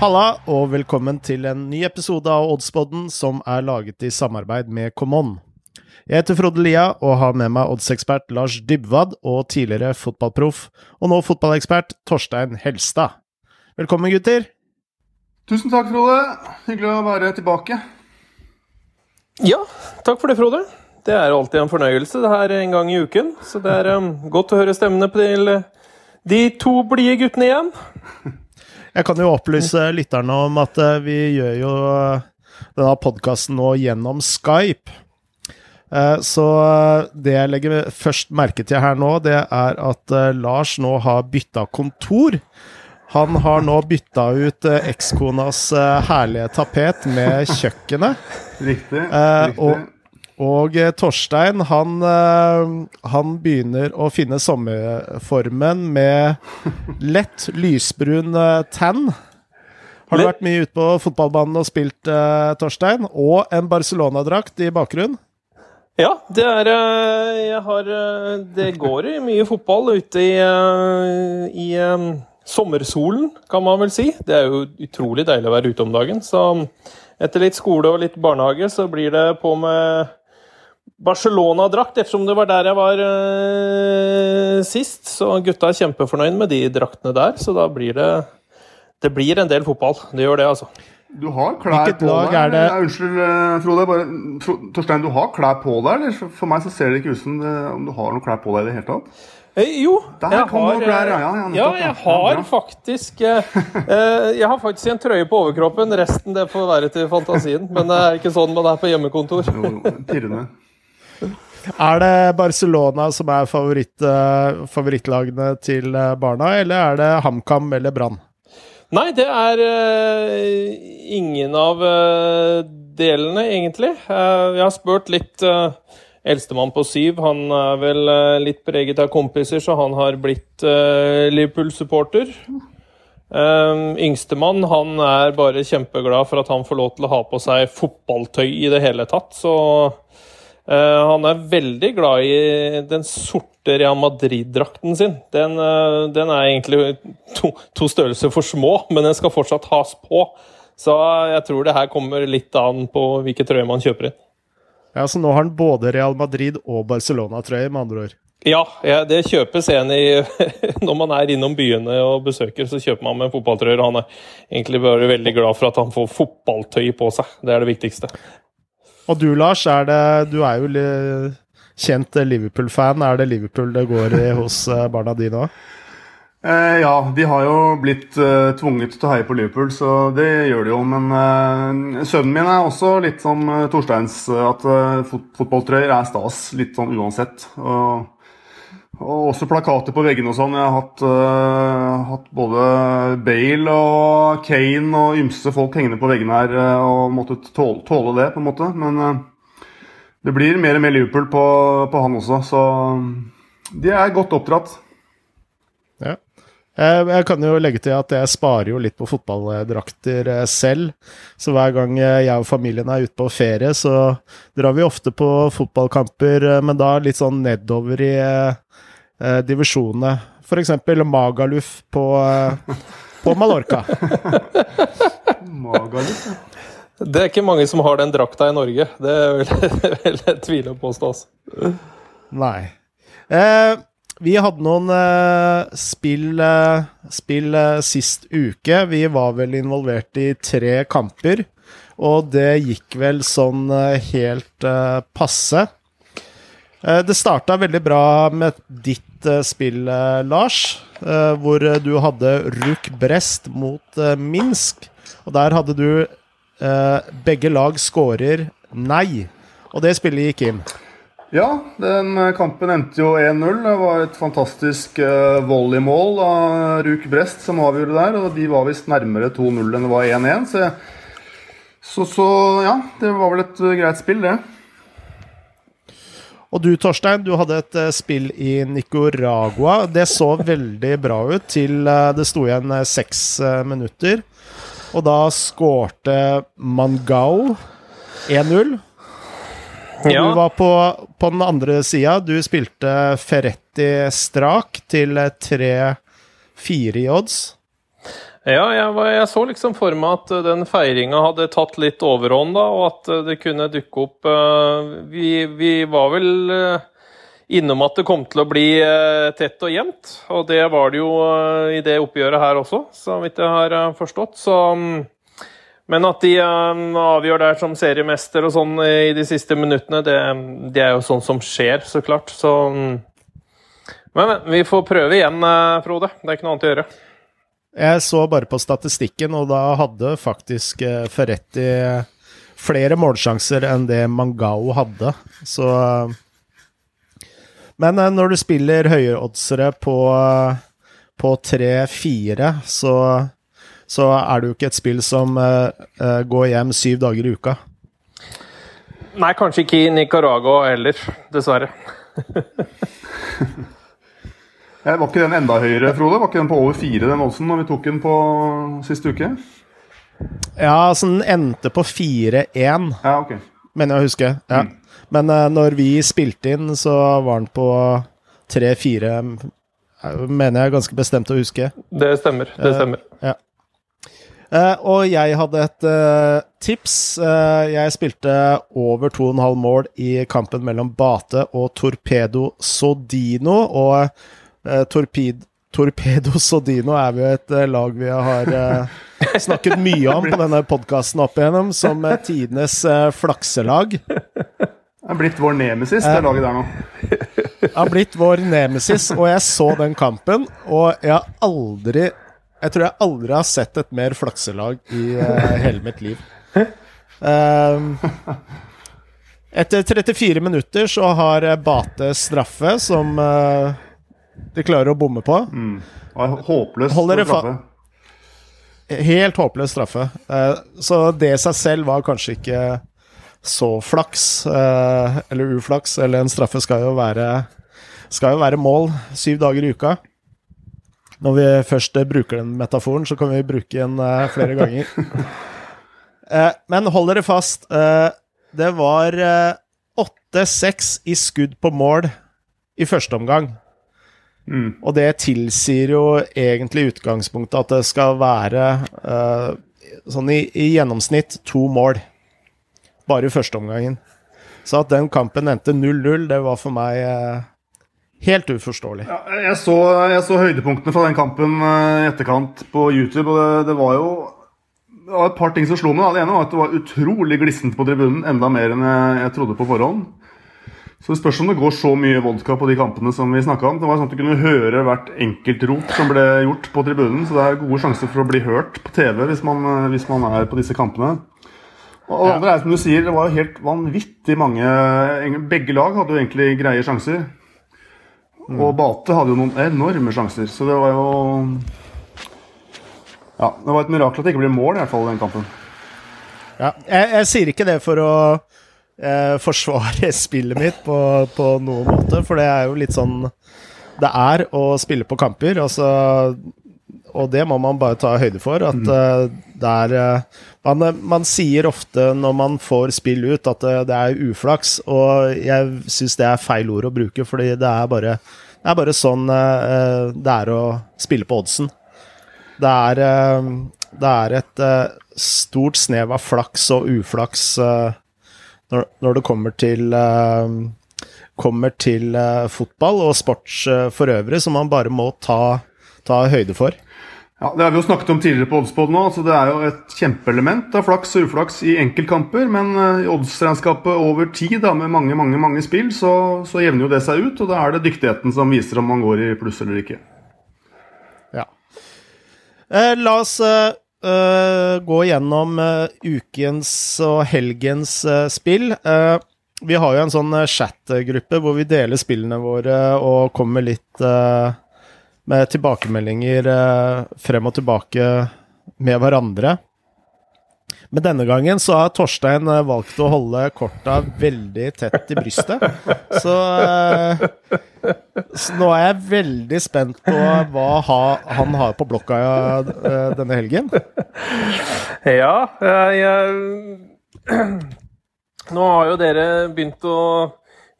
Halla, og velkommen til en ny episode av Oddspodden som er laget i samarbeid med Common. Jeg heter Frode Lia og har med meg oddsekspert Lars Dybwad og tidligere fotballproff, og nå fotballekspert Torstein Helstad. Velkommen, gutter. Tusen takk, Frode. Hyggelig å være tilbake. Ja, takk for det, Frode. Det er alltid en fornøyelse det her en gang i uken. Så det er um, godt å høre stemmene til de to blide guttene igjen. Jeg kan jo opplyse lytterne om at uh, vi gjør jo uh, denne podkasten nå gjennom Skype. Uh, så det jeg legger først merke til her nå, det er at Lars nå har bytta kontor. Han har nå bytta ut ekskonas herlige tapet med kjøkkenet. Riktig. riktig. Og og eh, Torstein, han, eh, han, begynner å finne sommerformen med lett lysbrun eh, tan. Har du vært mye ute på fotballbanen og spilt, Torstein? Og en Barcelona-drakt i bakgrunnen? Ja, det er Jeg har Det går mye fotball ute i, i sommersolen, kan man vel si. Det er jo utrolig deilig å være ute om dagen. Så etter litt skole og litt barnehage, så blir det på med Barcelona-drakt, ettersom det var der jeg var uh, sist. Så gutta er kjempefornøyd med de draktene der, så da blir det Det blir en del fotball. Det gjør det, altså. Du har klær Hvilket på deg? Er det? Unnskyld, eh, Frode. Bare, Torstein, du har klær på deg? eller? For meg så ser det ikke ut som det, om du har noen klær på deg i det hele tatt. Eh, jo, Der jeg har, klær, ja, ja, nettopp, ja, jeg har ja, faktisk eh, eh, Jeg har faktisk en trøye på overkroppen. Resten det får være til fantasien. Men det er ikke sånn man er på hjemmekontor. Jo, pirrende. Er det Barcelona som er favoritt, uh, favorittlagene til uh, barna, eller er det HamKam eller Brann? Nei, det er uh, ingen av delene, egentlig. jeg har spurt litt Eldstemann på syv, han er vel litt preget av kompiser, så han har blitt Liverpool-supporter. Yngstemann han er bare kjempeglad for at han får lov til å ha på seg fotballtøy i det hele tatt. Så Eh, han er veldig glad i den sorte Real Madrid-drakten sin. Den, uh, den, er egentlig to, to, størrelser for små, men den skal fortsatt has på. Så jeg tror det her kommer litt an på hvilke trøye man kjøper inn. Ja, Så nå har han både Real Madrid og Barcelona-trøye, med andre ord? Ja, ja, det kjøpes en i Når man er innom byene og besøker, så kjøper man med fotballtrøyer. Han er egentlig bare veldig glad for at han får fotballtøy på seg. Det er det viktigste. Og du, Lars, er det, du er jo kjent Liverpool-fan. Er det Liverpool det går i hos eh, barna dine òg? Eh, ja, de har jo blitt eh, tvunget til å heie på Liverpool, så det gjør de jo. Men eh, sønnen min er også litt som uh, Torsteins, at fot fotballtrøyer er stas. Litt sånn uansett. Og og også plakater på veggene og sånn. Jeg har hatt, uh, hatt, både Bale og Kane og ymse folk hengende på veggene her uh, og måttet tåle, tåle, det, på en måte. Men uh, det blir mer og mer Liverpool på, på han også, så de er godt oppdratt. Ja. Jeg kan jo legge til at jeg sparer jo litt på fotballdrakter selv. Så hver gang jeg og familien er ute på ferie, så drar vi ofte på fotballkamper, men da litt sånn nedover i eh, divisjonene. F.eks. Magaluf på, eh, på Mallorca. Magaluf, ja. Det er ikke mange som har den drakta i Norge. Det vil jeg tvile på å påstå Nei. Eh, vi hadde noen eh, spill, eh, spill eh, sist uke. Vi var vel involvert i tre kamper. Og det gikk vel sånn eh, helt passe. Det starta veldig bra med ditt ditt spill, eh, Lars, eh, hvor du hadde Ruk Brest mot eh, Minsk. Og der hadde du begge lag skårer nei. Og det spillet gikk inn. Ja, den kampen endte jo 1-0. Det var et fantastisk volleymål av Ruk Brest som avgjorde der. Og de var visst nærmere 2-0 enn det var 1-1. Så, så, så ja, det var vel et greit spill, det. Og du, Torstein, du hadde et uh, spill i Nicaragua. Det så veldig bra ut til uh, det sto igjen uh, seks minutter. Og da skårte Mangao 1-0. Ja. Du var på, på den andre sida. Du spilte Ferretti strak til 3-4 i odds. Ja, jeg, jeg, så liksom for meg at den feiringa hadde tatt litt overhånd, da, og at det kunne dukke opp uh, vi, vi, var vel innom at det kom til å bli tett og jevnt. Og det var det jo i det oppgjøret her også, så vidt jeg har forstått. Så um, men at de avgjør der som seriemester og sånn i de siste minuttene, det, det er jo sånn som skjer, så klart. Så um, Men vi får prøve igjen, Frode. Det er ikke noe annet å gjøre. Jeg så bare på statistikken, og da hadde faktisk eh, Ferretti flere målsjanser enn det Mangao hadde, så Men eh, når du spiller høyeoddsere på, på 3-4, så, så er det jo ikke et spill som går hjem syv dager i uka. Nei, kanskje ikke i Nicaragua heller, dessverre. Eh, var ikke den enda høyere, Frode? Var ikke den på over fire, den oddsen, når vi tok den på sist uke? Ja, så den endte på 4-1, ja, okay. mener jeg å huske. Ja. Mm. Men uh, når vi spilte inn, så var den på 3-4, eh, mener jeg ganske bestemt å huske. Det stemmer. Det stemmer. Uh, ja. Uh, og jeg hadde et uh, tips. Uh, jeg spilte over 2,5 mål i kampen mellom Bate og Torpedo Sodino. Og Eh, torped, Torpedo Sodino er jo et eh, lag vi har eh, snakket mye om på denne podkasten opp igjennom, som tidenes flakselag. Det er blitt vår nemesis, det laget der nå. Det har blitt vår nemesis, og jeg så den kampen, og jeg har aldri Jeg tror jeg aldri har sett et mer flakselag i hele mitt liv. Uh, etter 34 minutter så har Bate straffe, som uh, de klarer å bomme på. Mm. Håpløs straffe. Helt håpløs straffe. Eh, så det i seg selv var kanskje ikke så flaks, eh, eller uflaks, eller en straffe skal jo være, skal jo være mål syv dager i uka. Når vi først bruker den metaforen, så kan vi bruke den eh, flere ganger. Men hold dere fast. Det var 8-6 i skudd på mål i første omgang. Mm. Og det tilsier jo egentlig utgangspunktet at det skal være uh, sånn i, i, gjennomsnitt to mål. Bare i første omgangen. Så at den kampen endte 0-0, det var for meg uh, helt uforståelig. Ja, jeg, så, jeg, så, høydepunktene fra den kampen uh, i etterkant på YouTube, og det, det, var jo det var et par ting som slo meg. Det ene var at det var utrolig glissent på tribunen. Enda mer enn jeg, jeg trodde på forhånd. Så det spørs om det går så mye vodka på de kampene som vi snakka om. Det var sånn at Du kunne høre hvert enkelt rop som ble gjort på tribunen. Så det er gode sjanser for å bli hørt på TV hvis man, hvis man er på disse kampene. Og det andre er som du sier, det var jo helt vanvittig mange Begge lag hadde jo egentlig greie sjanser. Mm. Og Bate hadde jo noen enorme sjanser, så det var jo Ja, det var et mirakel at det ikke ble mål, i hvert fall, den kampen. Ja, jeg, jeg sier ikke det for å eh, forsvare spillet mitt på, på noen måte, for det er jo litt sånn det er å spille på kamper. Altså, og det må man bare ta høyde for. At mm. uh, det er uh, man, man, sier ofte når man får spill ut, at uh, det er uflaks. Og jeg syns det er feil ord å bruke, fordi det er bare, det er bare sånn det er å spille på oddsen. Det er, det er et stort snev av flaks og uflaks når, når det kommer til uh, kommer til uh, fotball og sports uh, for øvrig, som man bare må ta, ta, høyde for. Ja, Det har vi jo snakket om tidligere på Oddspod nå. så Det er jo et kjempeelement av flaks og uflaks i enkeltkamper. Men i oddsregnskapet over tid, da, med mange mange, mange spill, så, så, jevner jo det seg ut. Og da er det dyktigheten som viser om man går i pluss eller ikke. Ja. la oss uh, gå gjennom uh, ukens og helgens uh, spill. vi har jo en sånn chat-gruppe hvor vi deler spillene våre og kommer litt med tilbakemeldinger frem og tilbake med hverandre. Men denne gangen så har Torstein eh, valgt å holde korta veldig tett i brystet. Så, eh, så nå er jeg veldig spent på hva han har på blokka eh, denne helgen. Ja, jeg Nå har jo dere begynt å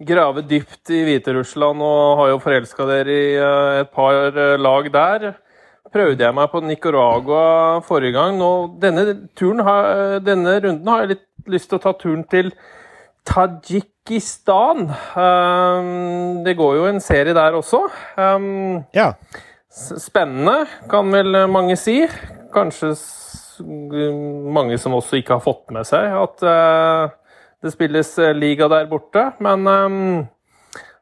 grave dypt i Hviterussland og har jo forelska dere i et par lag der. Prøvde jeg meg på Nicaragua forrige gang. Nå, denne, har, denne, runden har jeg litt lyst til å ta turen til Tadsjikistan. Um, det går jo en serie der også. Um, ja. Spennende, kan vel mange si. Kanskje mange som også ikke har fått med seg at uh, det spilles eh, liga der borte. Men um,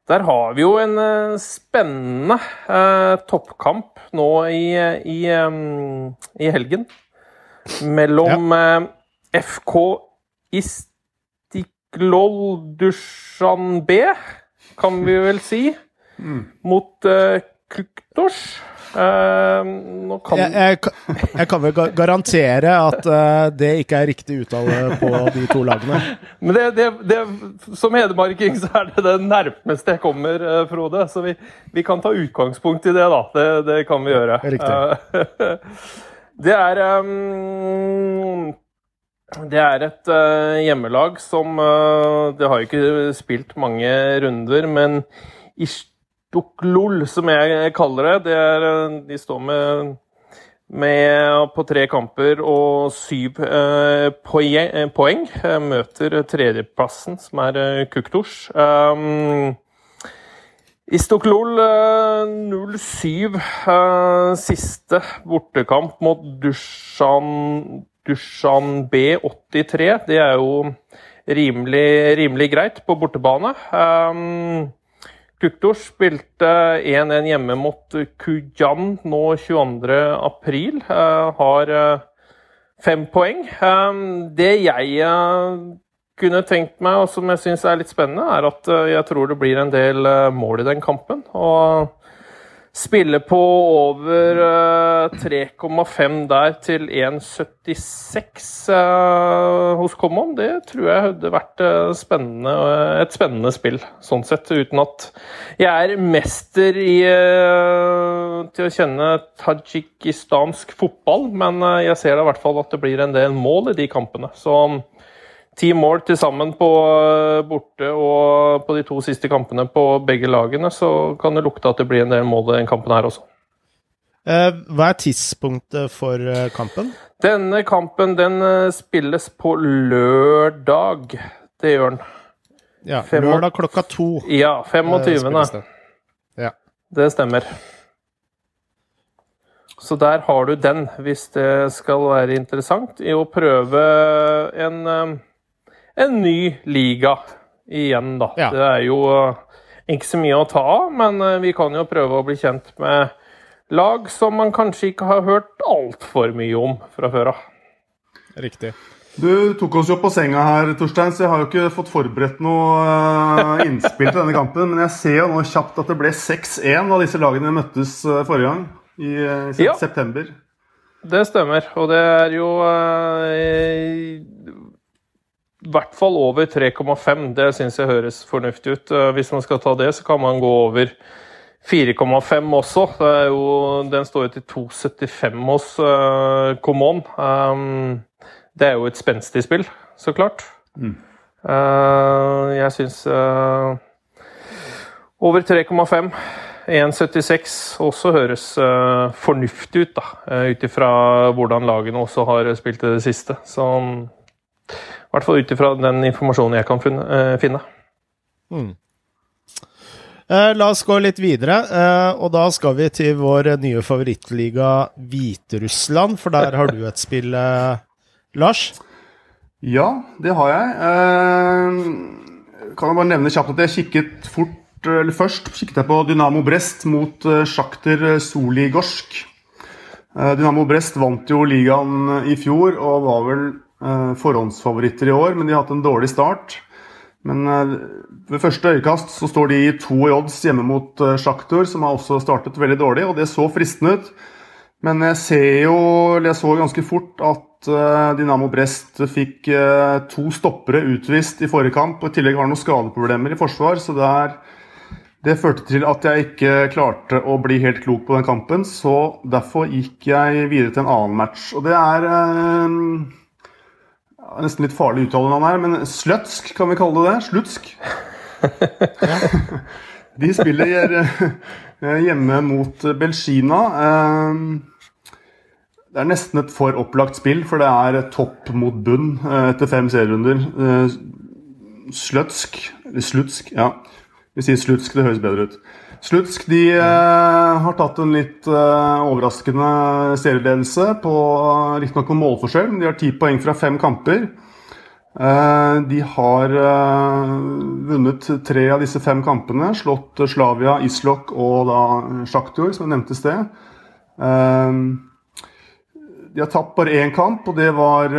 der har vi jo en uh, spennende uh, toppkamp nå i, i, um, i helgen. Mellom ja. FK Istiklol Dusjanbe, kan vi vel si, mm. mot Kuktosh. Uh, kan... jeg, jeg, jeg, kan vel garantere at uh, det ikke er riktig uttale på de to lagene. Men det, det, det, som hedmarking så er det det nærmeste jeg kommer, uh, Frode. Så vi, vi, kan ta utgangspunkt i det, da. Det, det kan vi gjøre. Riktig. det er um, det er et hjemmelag som Det har jo ikke spilt mange runder, men Ish Duklol, som jeg kaller det. det er, de står med, med, på tre kamper og syv eh, poeng, eh, poeng. Møter tredjeplassen, som er eh, Kuktosh. Um, Istoklol 0-7. Uh, siste bortekamp mot Dushan, Dushan B83. Det er jo rimelig, rimelig greit på bortebane. Um, Kuktor spilte 1-1 hjemme mot Kujan nå 22.4. Uh, har uh, fem poeng. Um, det jeg kunne tenkt meg, og som jeg syns er litt spennende, er at jeg tror det blir en del mål i den kampen. Og Spille på over 3,5 eh, der til 1,76 uh, hos Common, det tror jeg hadde vært uh, spennende, et spennende spill, sånn sett. Uten at jeg er mester i, til å kjenne tadsjikistansk fotball, men jeg ser da i hvert fall at det blir en del mål i de kampene. Så ti mål til sammen på eh, borte og på de to siste kampene på begge lagene, så kan det lukte at det blir en del mål i den kampen her også. Eh, hva er tidspunktet for eh, kampen? Denne kampen den spilles på lørdag. Det gjør den. Ja, lørdag klokka to. Ja, 25. Det. Ja. det stemmer. Så der har du den, hvis det skal være interessant, i å prøve en en ny liga igjen, da. Ja. Det er jo eh, ikke så mye å ta av, men eh, vi kan jo prøve å bli kjent med lag som man kanskje ikke har hørt altfor mye om fra før av. Riktig. Du tok oss jo på senga her, Torstein, så jeg har jo ikke fått forberedt noe uh, innspill til denne kampen. Men jeg ser jo nå kjapt at det ble 6-1 da disse lagene møttes forrige gang, i uh, ja. september. Det stemmer, og det er jo i hvert fall over 3,5. Det syns jeg høres fornuftig ut. Eh, hvis man skal ta det, så kan man gå over 4,5 også. Jo, den står jo til 2,75 hos uh, Common. Um, det er jo et spenstig spill, så klart. Mm. Uh, jeg syns uh, over 3,5 1,76 også høres fornuftig ut, da. Ut ifra hvordan lagene også har spilt i det siste. Så i hvert fall ut ifra den informasjonen jeg kan finne. Mm. Eh, la oss gå litt videre, eh, og da skal vi til vår nye favorittliga Hviterussland. For der har du et spill, Lars? Ja, det har jeg. kan jeg bare nevne kjapt at jeg kikket fort eller Først kikket jeg på Dynamo Brest mot Sjakter Soligorsk. Dynamo Brest vant jo ligaen i fjor og var vel forhåndsfavoritter i år, men de har hatt en dårlig start. Men eh, ved første øyekast så står de i to i odds hjemme mot uh, Sjaktor, som har også startet veldig dårlig, og det så fristende ut. Men jeg ser jo, jeg så ganske fort at Dynamo Brest fikk to stoppere utvist i forrige kamp. og I tillegg har noen skadeproblemer i forsvar, så der, det førte til at jeg ikke klarte å bli helt klok på den kampen. Så derfor gikk jeg videre til en annen match. Og det er nesten litt farlig uttale her, men Slutsk, kan vi kalle det det? Slutsk. De spiller eh, hjemme mot Belgina. Eh, det er nesten et for opplagt spill, for det er topp mot bunn eh, etter fem serierunder. Eh, Slutsk Slutsk, ja. Vi sier Slutsk, det høres bedre ut. Slutsk de eh, har tatt en litt eh, overraskende serieledelse, på riktignok med målforskjell, de har ti poeng fra fem kamper. Eh, de har eh, vunnet tre av disse fem kampene. Slått Slavia, Islok og da Sjaktor, som jeg nevnte i sted. Eh, de har tapt bare én kamp, og det var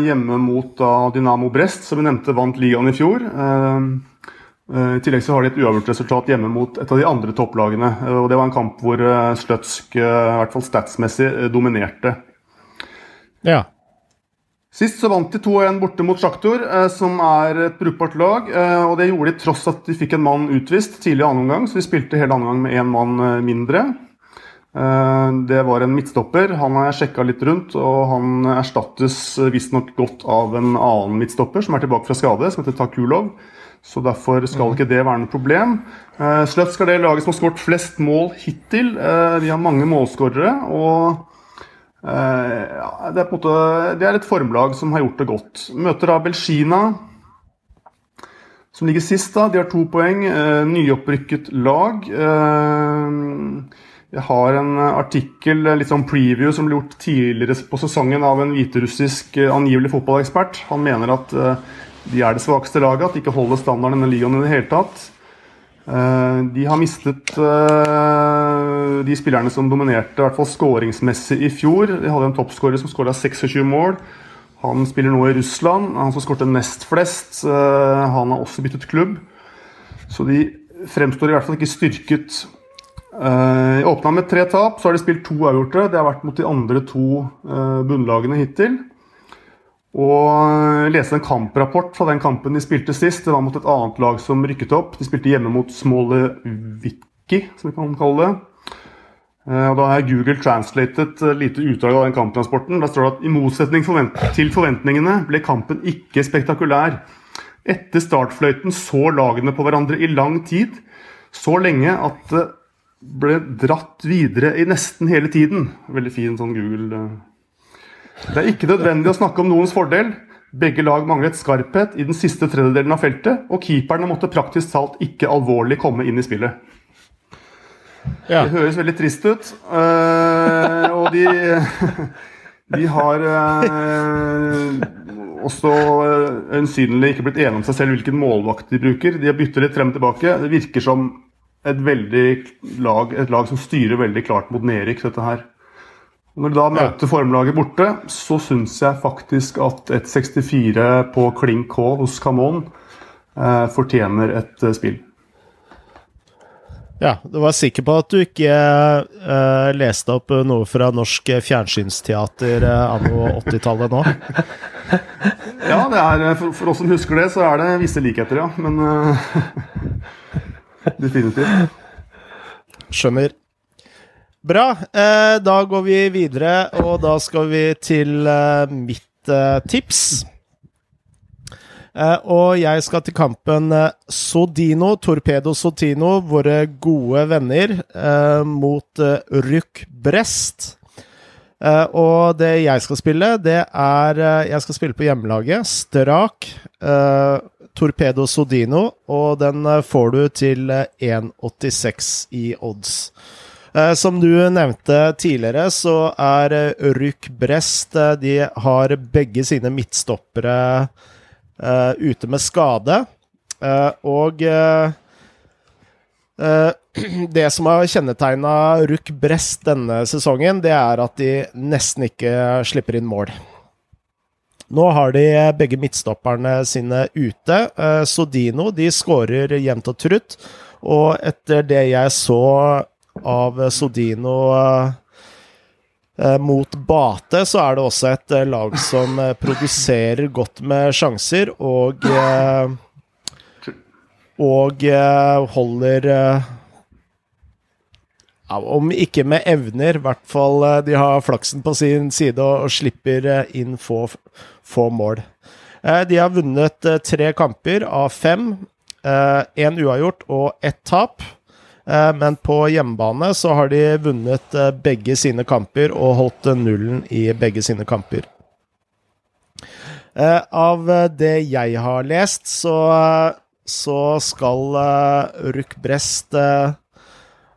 hjemme mot da, Dynamo Brest, som vi nevnte vant ligaen i fjor. I tillegg så har de et uavgjort resultat hjemme mot et av de andre topplagene. og Det var en kamp hvor Sløtsk, i hvert fall statsmessig, dominerte. Ja. Sist så vant de 2-1 borte mot Sjaktor, eh, som er et brukbart lag. Eh, og Det gjorde de tross at de fikk en mann utvist tidlig i annen omgang, så de spilte hele annen omgang med én mann eh, mindre. Det var en midtstopper. Han har jeg sjekka litt rundt, og han erstattes visstnok godt av en annen midtstopper som er tilbake fra skade, som heter Takulov. Så derfor skal ikke det være noe problem. Sløtsk er det laget som har skåret flest mål hittil. Vi har mange målskårere. og Eh, det, er måte, det, er et formlag som har gjort det godt. Møter da Belgina, som ligger sist. da, De har to poeng. Eh, nyopprykket lag. Eh, jeg har en artikkel, litt sånn preview, som ble gjort tidligere på sesongen av en hviterussisk angivelig fotballekspert. Han mener at de er det svakeste laget, at de ikke holder standarden i denne ligaen i det hele tatt. Eh, de har mistet eh, de spillerne som dominerte, i hvert fall skåringsmessig i fjor. De hadde en toppskårer som skåra 26 mål. Han spiller nå i Russland. Han som skårte nest flest. Eh, han har også byttet klubb. Så de fremstår i hvert fall ikke styrket. I åpna med tre tap, så har de spilt to avgjorte. Det har vært mot de andre to bunnlagene hittil. Og leste en kamprapport fra den kampen de spilte sist. Det var mot et annet lag som rykket opp. De spilte hjemme mot Smoleviki, som vi kan kalle det. Eh, og Da har Google translatet lite utdrag av den kamptransporten. Da står det at i motsetning til forventningene ble kampen ikke spektakulær. Etter startfløyten så lagene på hverandre i lang tid. Så lenge at ble dratt videre i nesten hele tiden. Veldig fin sånn Google eh, det er ikke nødvendig å snakke om noens fordel. Begge lag manglet skarphet i den siste tredjedelen av feltet, og keeperne måtte praktisk talt ikke alvorlig komme inn i spillet. Ja. Det høres veldig trist ut. Uh, og de, de har uh, også øyensynlig ikke blitt enige om seg selv hvilken målvakt de bruker. De har byttet litt frem og tilbake. Det virker som et, lag, et lag som styrer veldig klart mot nedrykk, dette her. Når du da møter formlaget borte, så syns jeg faktisk at et 64 på klink K hos Camon eh, fortjener et eh, spill. Ja, du var sikker på at du ikke eh, leste opp noe fra norsk fjernsynsteater eh, anno 80-tallet nå? ja, det er, for, for, oss som husker det, så er det visse likheter, ja. Men eh, definitivt. Skjønner. Bra. Eh, da går vi videre, og da skal vi til eh, mitt eh, tips. Eh, og jeg skal til kampen eh, Sodino, Torpedo Sotino, våre gode venner, eh, mot Ryk Brest. og det jeg skal spille, det er Jeg skal spille på hjemmelaget. Strak. Torpedo Sodino, og den får du til 1,86 i odds. Eh, som du nevnte tidligere, så er Ruk Brest eh, De har begge sine midtstoppere ute med skade. og det som har kjennetegna Ruk Brest denne sesongen, det er at de nesten ikke slipper inn mål. Nå har de begge midtstopperne sine ute. Sodino de skårer jevnt og trutt. Og etter det jeg så av Sodino eh, mot Bate, så er det også et eh, lag som eh, produserer godt med sjanser og Og holder ja, Om ikke med evner, i hvert fall de har flaksen på sin side og, og slipper inn få, få mål. De har vunnet tre kamper av fem. Én uavgjort og ett tap. Eh, men på hjemmebane så har de vunnet eh, begge sine kamper og holdt eh, nullen i begge sine kamper. Eh, av eh, det jeg har lest, så, så skal eh, Ruck Brest eh,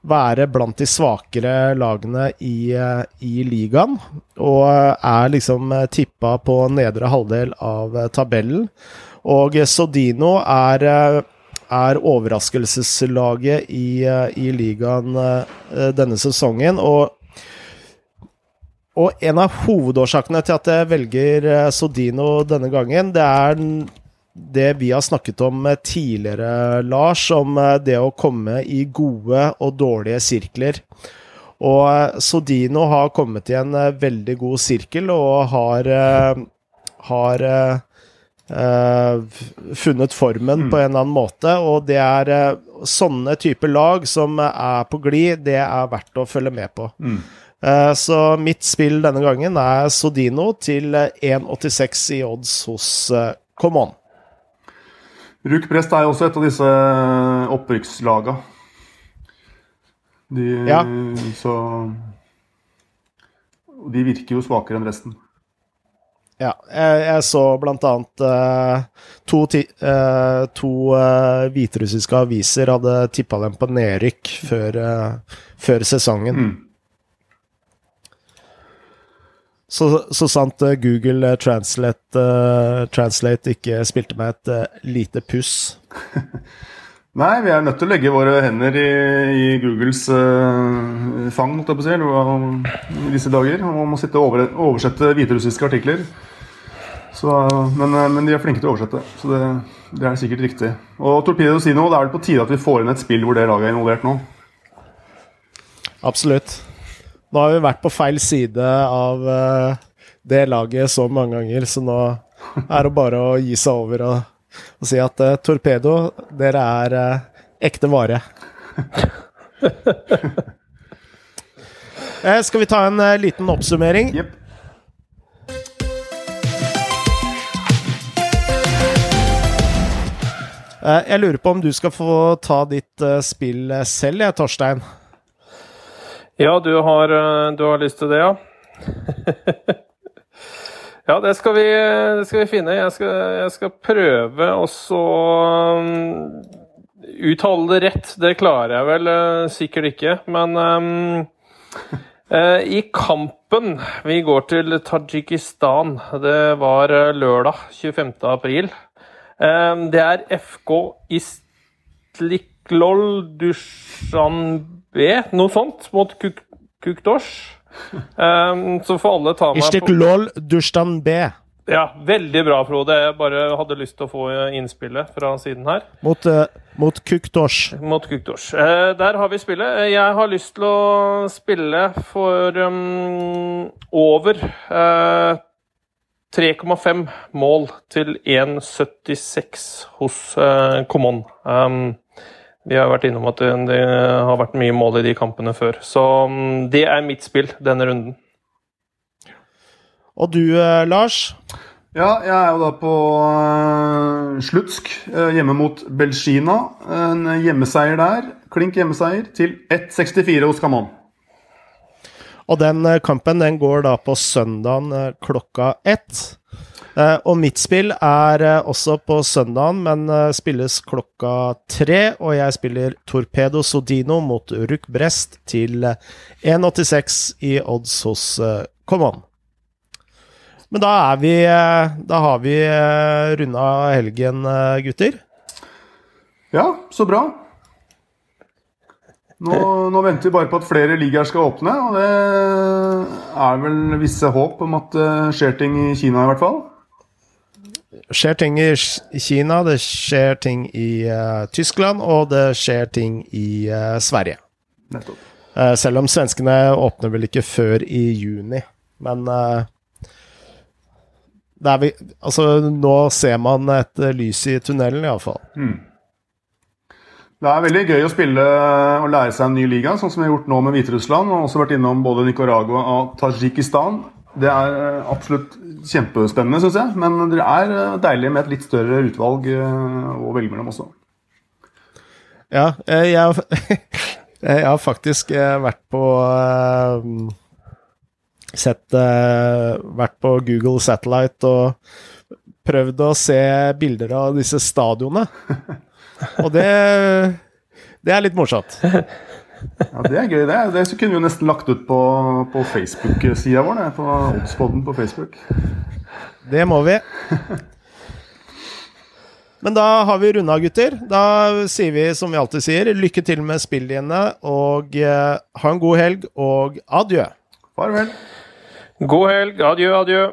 være blant de svakere lagene i, eh, i ligaen. Og er liksom eh, tippa på nedre halvdel av eh, tabellen. Og Sodino er, er overraskelseslaget i, i ligaen denne sesongen. Og og en av hovedårsakene til at jeg velger Sodino denne gangen, det er det vi har snakket om eh, tidligere, Lars, om eh, det å komme i gode og dårlige sirkler. Og eh, Sodino har kommet i en veldig god sirkel og har, har eh, funnet formen på en eller annen måte. Og det er sånne typer lag som er på glid, det er verdt å følge med på. Eh, Så mitt spill denne gangen er Sodino til eh, 1,86 i odds hos uh, Come On. Ruck Prest er jo også et av disse opprykkslaga. De, Ja. Så De virker jo svakere enn resten. Ja, jeg, jeg så blant annet eh, to, eh, to uh, hviterussiske aviser hadde tippa dem på nedrykk før, eh, før sesongen. Mm. Så, så sant eh, Google eh, Translate, uh, Translate ikke spilte meg et uh, lite puss. Nei, vi er nødt til å legge våre hender i, i Googles uh, fang måtte jeg på si, i disse dager. Og må sitte og over, oversette hviterussiske artikler. Så, men, men de er flinke til å oversette, så det, det er sikkert riktig. Og Torpedo Sino, det er vel på tide at vi får inn et spill hvor det laget er involvert nå. Absolutt. Nå har vi vært på feil side av eh, det laget så mange ganger, så nå er det bare å gi seg over og, og si at uh, Torpedo, dere er uh, ekte vare. uh, skal vi ta en liten oppsummering? Eh, jeg lurer på om du skal få ta ditt spill selv, jeg, Torstein. Ja, du har, eh, du har lyst til det, ja? ja, det skal, vi, det skal vi finne. Jeg skal, jeg skal prøve å så um, uttale det rett. Det klarer jeg vel eh, sikkert ikke, men um, eh, I kampen Vi går til Tadsjikistan. Det var lørdag 25. april. Det er FK Istliklol Dushanbe, noe sånt, mot Kuk Kukdosh. Um, så får alle ta meg på Ishtiklol Dushtan B Ja, veldig bra, Frode. Jeg bare hadde lyst til å få innspillet fra siden her. mot, uh, mot Kukdosh. Mot Kukdosh. Uh, der har vi spillet. Eh, Jeg har lyst til å spille for um, over uh, 3,5 mål til 1,76 hos uh, Common. Um, vi har vært innom at det, det har vært mye mål i de kampene før. Så um, det er mitt spill denne runden. Og du, eh, Lars? Ja, jeg er jo da på uh, Slutsk, eh, hjemme mot Belgina. En hjemmeseier der. Klink hjemmeseier til 1,64 hos Camon. Og den eh, kampen den går da på søndagen eh, klokka ett. Eh, Og mitt spill er eh, også på søndagen, men eh, spilles klokka tre. Og jeg spiller Torpedo Sodino mot Ruck Brest til eh, 1,86 i odds hos eh, Come Men da er vi Da har vi runda helgen, gutter. Ja, så bra. Nå, nå venter vi bare på at flere ligaer skal åpne, og det er vel visse håp om at det skjer ting i Kina i hvert fall. skjer ting i Kina, det skjer ting i uh, Tyskland, og det skjer ting i uh, Sverige. Nettopp. Uh, selv om svenskene åpner vel ikke før i juni. Men vi, altså, nå ser man et lys i tunnelen, iallfall. Det er veldig gøy å spille og lære seg en ny liga, sånn som vi har gjort nå med Hviterussland. Og også vært innom både Nicaragua og Tadsjikistan. Det er eh, absolutt kjempespennende, syns jeg. Men det er eh, deilig med et litt større utvalg eh, å velge mellom også. Ja, jeg, Jeg har faktisk vært på Sett Vært på Google Satellite og prøvd å se bilder av disse stadionene. Og det Det er litt morsomt. Ja, Det er gøy, det. Det kunne vi jo nesten lagt ut på, på Facebook-sida vår. Det, på Oddspodden på Facebook. Det må vi. Men da har vi runda, gutter. Da sier vi som vi alltid sier, lykke til med spillene, og eh, ha en god helg, og adjø. Farvel. God helg. Adjø, adjø.